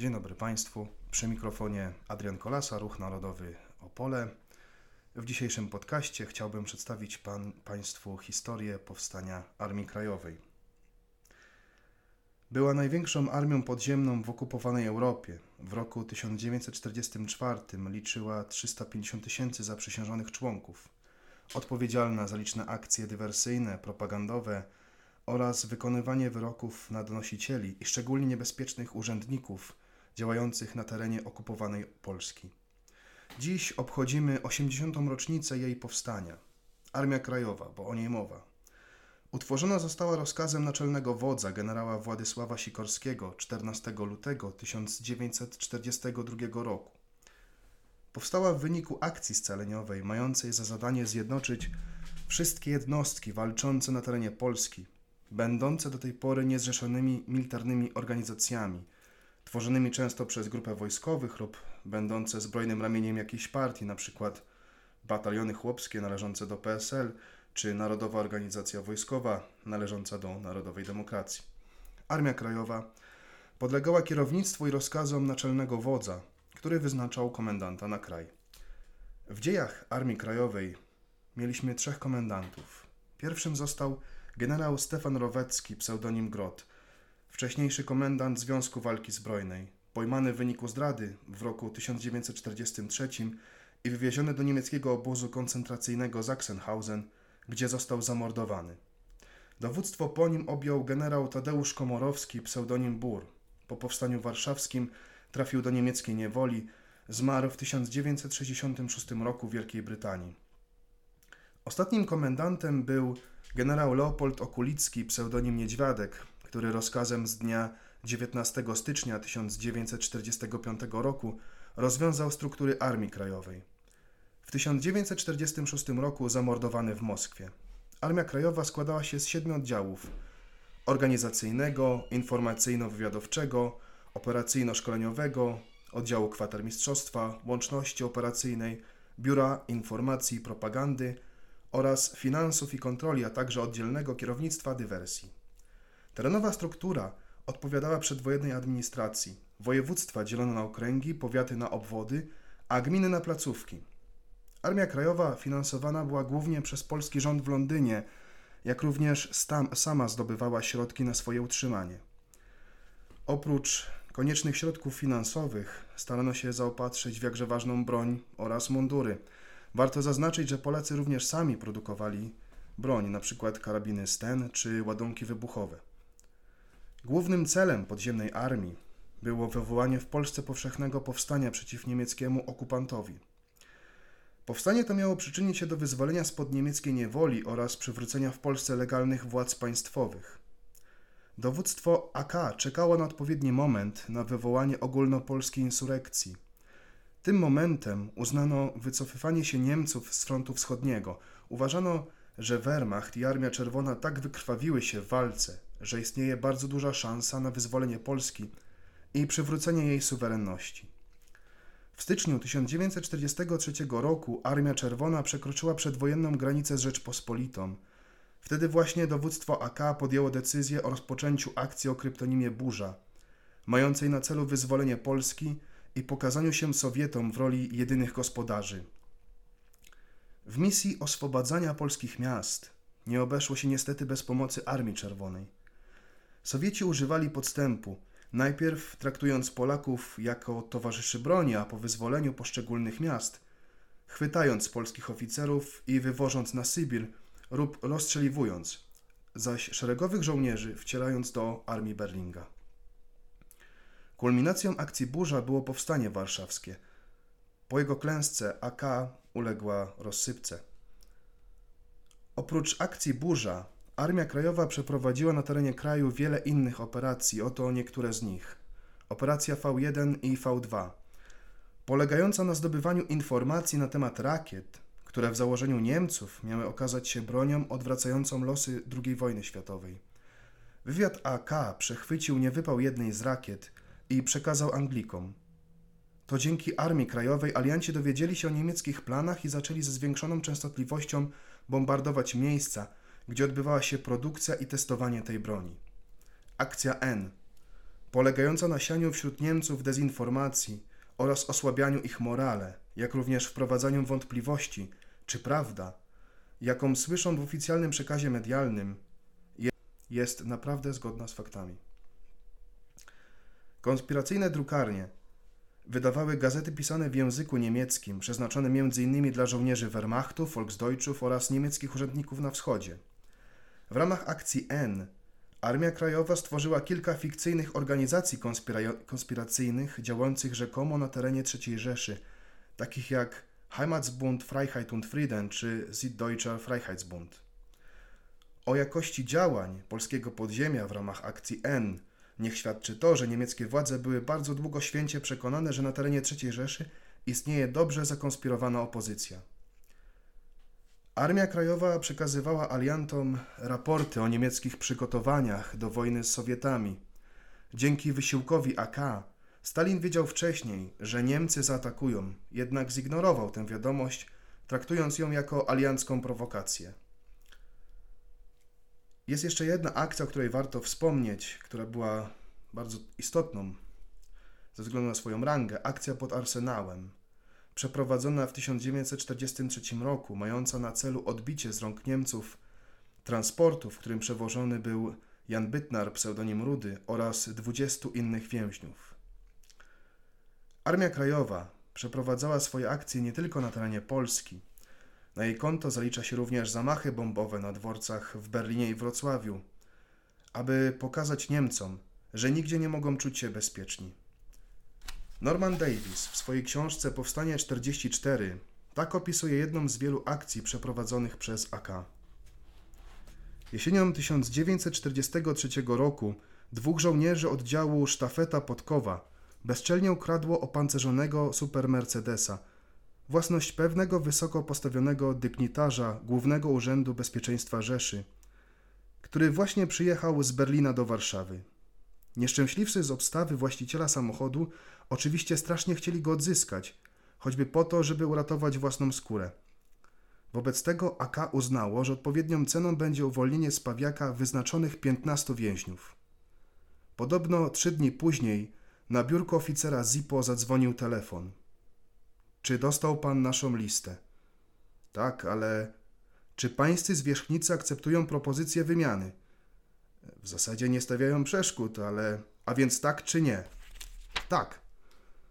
Dzień dobry Państwu. Przy mikrofonie Adrian Kolasa, Ruch Narodowy Opole. W dzisiejszym podcaście chciałbym przedstawić pan, Państwu historię powstania Armii Krajowej. Była największą armią podziemną w okupowanej Europie. W roku 1944 liczyła 350 tysięcy zaprzysiężonych członków. Odpowiedzialna za liczne akcje dywersyjne, propagandowe oraz wykonywanie wyroków na donosicieli i szczególnie niebezpiecznych urzędników działających na terenie okupowanej Polski. Dziś obchodzimy 80. rocznicę jej powstania. Armia Krajowa, bo o niej mowa. Utworzona została rozkazem naczelnego wodza generała Władysława Sikorskiego 14 lutego 1942 roku. Powstała w wyniku akcji scaleniowej mającej za zadanie zjednoczyć wszystkie jednostki walczące na terenie Polski, będące do tej pory niezrzeszonymi militarnymi organizacjami, tworzonymi często przez grupę wojskowych lub będące zbrojnym ramieniem jakiejś partii, np. bataliony chłopskie należące do PSL czy Narodowa Organizacja Wojskowa należąca do Narodowej Demokracji. Armia Krajowa podlegała kierownictwu i rozkazom naczelnego wodza, który wyznaczał komendanta na kraj. W dziejach Armii Krajowej mieliśmy trzech komendantów. Pierwszym został generał Stefan Rowecki, pseudonim Grot, wcześniejszy komendant Związku Walki Zbrojnej, pojmany w wyniku zdrady w roku 1943 i wywieziony do niemieckiego obozu koncentracyjnego Sachsenhausen, gdzie został zamordowany. Dowództwo po nim objął generał Tadeusz Komorowski, pseudonim Bur. Po powstaniu warszawskim trafił do niemieckiej niewoli, zmarł w 1966 roku w Wielkiej Brytanii. Ostatnim komendantem był generał Leopold Okulicki, pseudonim Niedźwiadek, który rozkazem z dnia 19 stycznia 1945 roku rozwiązał struktury Armii Krajowej. W 1946 roku zamordowany w Moskwie. Armia Krajowa składała się z siedmiu oddziałów organizacyjnego, informacyjno-wywiadowczego, operacyjno-szkoleniowego, oddziału kwatermistrzostwa, łączności operacyjnej, biura informacji i propagandy oraz finansów i kontroli, a także oddzielnego kierownictwa dywersji. Terenowa struktura odpowiadała przedwojennej administracji. Województwa dzielono na okręgi, powiaty na obwody, a gminy na placówki. Armia Krajowa finansowana była głównie przez polski rząd w Londynie, jak również sama zdobywała środki na swoje utrzymanie. Oprócz koniecznych środków finansowych starano się zaopatrzyć w jakże ważną broń oraz mundury. Warto zaznaczyć, że Polacy również sami produkowali broń, np. karabiny Sten czy ładunki wybuchowe. Głównym celem podziemnej armii było wywołanie w Polsce powszechnego powstania przeciw niemieckiemu okupantowi. Powstanie to miało przyczynić się do wyzwolenia spod niemieckiej niewoli oraz przywrócenia w Polsce legalnych władz państwowych. Dowództwo AK czekało na odpowiedni moment na wywołanie ogólnopolskiej insurekcji. Tym momentem uznano wycofywanie się Niemców z frontu wschodniego. Uważano, że Wehrmacht i Armia Czerwona tak wykrwawiły się w walce, że istnieje bardzo duża szansa na wyzwolenie Polski i przywrócenie jej suwerenności. W styczniu 1943 roku Armia Czerwona przekroczyła przedwojenną granicę z Rzeczpospolitą. Wtedy właśnie dowództwo AK podjęło decyzję o rozpoczęciu akcji o kryptonimie Burza, mającej na celu wyzwolenie Polski i pokazaniu się Sowietom w roli jedynych gospodarzy. W misji oswobadzania polskich miast nie obeszło się niestety bez pomocy Armii Czerwonej. Sowieci używali podstępu, najpierw traktując Polaków jako towarzyszy broni, a po wyzwoleniu poszczególnych miast, chwytając polskich oficerów i wywożąc na Sybir lub rozstrzeliwując, zaś szeregowych żołnierzy wcielając do armii Berlinga. Kulminacją akcji Burza było powstanie warszawskie. Po jego klęsce AK uległa rozsypce. Oprócz akcji Burza, Armia Krajowa przeprowadziła na terenie kraju wiele innych operacji, oto niektóre z nich. Operacja V1 i V2, polegająca na zdobywaniu informacji na temat rakiet, które w założeniu Niemców miały okazać się bronią odwracającą losy II wojny światowej. Wywiad AK przechwycił niewypał jednej z rakiet i przekazał Anglikom. To dzięki Armii Krajowej alianci dowiedzieli się o niemieckich planach i zaczęli ze zwiększoną częstotliwością bombardować miejsca, gdzie odbywała się produkcja i testowanie tej broni. Akcja N polegająca na sianiu wśród Niemców dezinformacji oraz osłabianiu ich morale, jak również wprowadzaniu wątpliwości, czy prawda, jaką słyszą w oficjalnym przekazie medialnym, je- jest naprawdę zgodna z faktami. Konspiracyjne drukarnie wydawały gazety pisane w języku niemieckim, przeznaczone m.in. dla żołnierzy Wehrmachtu, Volksdeutschów oraz niemieckich urzędników na wschodzie. W ramach akcji N Armia Krajowa stworzyła kilka fikcyjnych organizacji konspira- konspiracyjnych działających rzekomo na terenie III Rzeszy, takich jak Heimatsbund Freiheit und Frieden czy Süddeutscher Freiheitsbund. O jakości działań polskiego podziemia w ramach akcji N niech świadczy to, że niemieckie władze były bardzo długo święcie przekonane, że na terenie III Rzeszy istnieje dobrze zakonspirowana opozycja. Armia Krajowa przekazywała aliantom raporty o niemieckich przygotowaniach do wojny z Sowietami. Dzięki wysiłkowi AK Stalin wiedział wcześniej, że Niemcy zaatakują, jednak zignorował tę wiadomość, traktując ją jako aliancką prowokację. Jest jeszcze jedna akcja, o której warto wspomnieć, która była bardzo istotną ze względu na swoją rangę. Akcja pod Arsenałem przeprowadzona w 1943 roku, mająca na celu odbicie z rąk Niemców transportu, w którym przewożony był Jan Bytnar, pseudonim Rudy, oraz 20 innych więźniów. Armia Krajowa przeprowadzała swoje akcje nie tylko na terenie Polski. Na jej konto zalicza się również zamachy bombowe na dworcach w Berlinie i Wrocławiu, aby pokazać Niemcom, że nigdzie nie mogą czuć się bezpieczni. Norman Davis w swojej książce Powstanie 44 tak opisuje jedną z wielu akcji przeprowadzonych przez AK. Jesienią 1943 roku dwóch żołnierzy oddziału Sztafeta Podkowa bezczelnie ukradło opancerzonego super Mercedesa, własność pewnego wysoko postawionego dygnitarza Głównego Urzędu Bezpieczeństwa Rzeszy, który właśnie przyjechał z Berlina do Warszawy. Nieszczęśliwcy z obstawy właściciela samochodu oczywiście strasznie chcieli go odzyskać, choćby po to, żeby uratować własną skórę. Wobec tego AK uznało, że odpowiednią ceną będzie uwolnienie z Pawiaka wyznaczonych 15 więźniów. Podobno trzy dni później na biurko oficera Zipo zadzwonił telefon. Czy dostał pan naszą listę? Tak, ale czy pańscy zwierzchnicy akceptują propozycję wymiany? W zasadzie nie stawiają przeszkód, ale. A więc tak czy nie? Tak.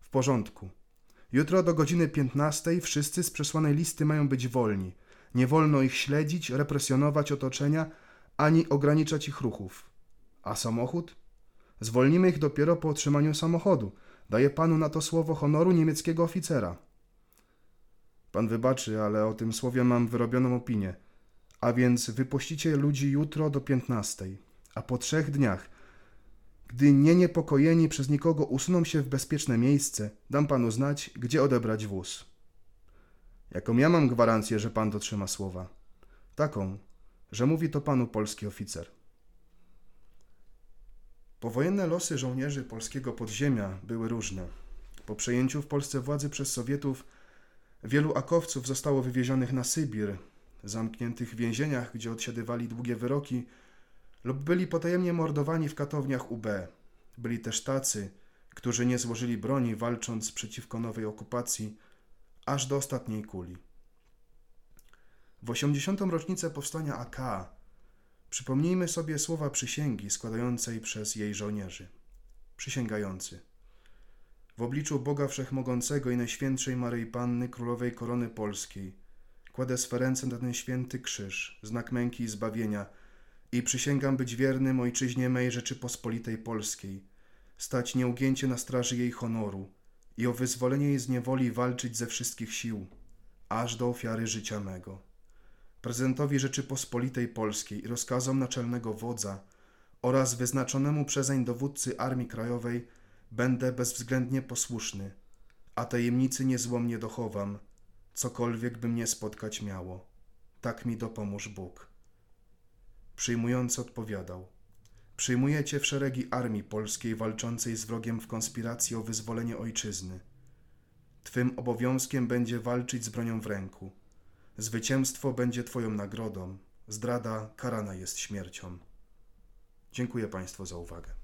W porządku. Jutro do godziny 15 wszyscy z przesłanej listy mają być wolni. Nie wolno ich śledzić, represjonować otoczenia, ani ograniczać ich ruchów. A samochód? Zwolnimy ich dopiero po otrzymaniu samochodu. Daję panu na to słowo honoru niemieckiego oficera. Pan wybaczy, ale o tym słowie mam wyrobioną opinię. A więc wypuścicie ludzi jutro do 15, a po trzech dniach, gdy nie niepokojeni przez nikogo usuną się w bezpieczne miejsce, dam panu znać, gdzie odebrać wóz. Jaką ja mam gwarancję, że pan dotrzyma słowa? Taką, że mówi to panu polski oficer. Powojenne losy żołnierzy polskiego podziemia były różne. Po przejęciu w Polsce władzy przez Sowietów wielu akowców zostało wywiezionych na Sybir, zamkniętych w więzieniach, gdzie odsiadywali długie wyroki, lub byli potajemnie mordowani w katowniach UB. Byli też tacy, którzy nie złożyli broni, walcząc przeciwko nowej okupacji, aż do ostatniej kuli. W 80. rocznicę powstania AK przypomnijmy sobie słowa przysięgi składającej przez jej żołnierzy. Przysięgający. W obliczu Boga Wszechmogącego i Najświętszej Maryi Panny Królowej Korony Polskiej kładę swe ręce na ten święty krzyż, znak męki i zbawienia i przysięgam być wiernym ojczyźnie mej Rzeczypospolitej Polskiej, stać nieugięcie na straży jej honoru i o wyzwolenie jej z niewoli walczyć ze wszystkich sił, aż do ofiary życia mego. Prezydentowi Rzeczypospolitej Polskiej i rozkazom naczelnego wodza oraz wyznaczonemu przezeń dowódcy Armii Krajowej będę bezwzględnie posłuszny, a tajemnicy niezłomnie dochowam, cokolwiek by mnie spotkać miało. Tak mi dopomóż Bóg. Przyjmujący odpowiadał: Przyjmujecie w szeregi armii polskiej walczącej z wrogiem w konspiracji o wyzwolenie ojczyzny. Twym obowiązkiem będzie walczyć z bronią w ręku. Zwycięstwo będzie Twoją nagrodą. Zdrada karana jest śmiercią. Dziękuję Państwu za uwagę.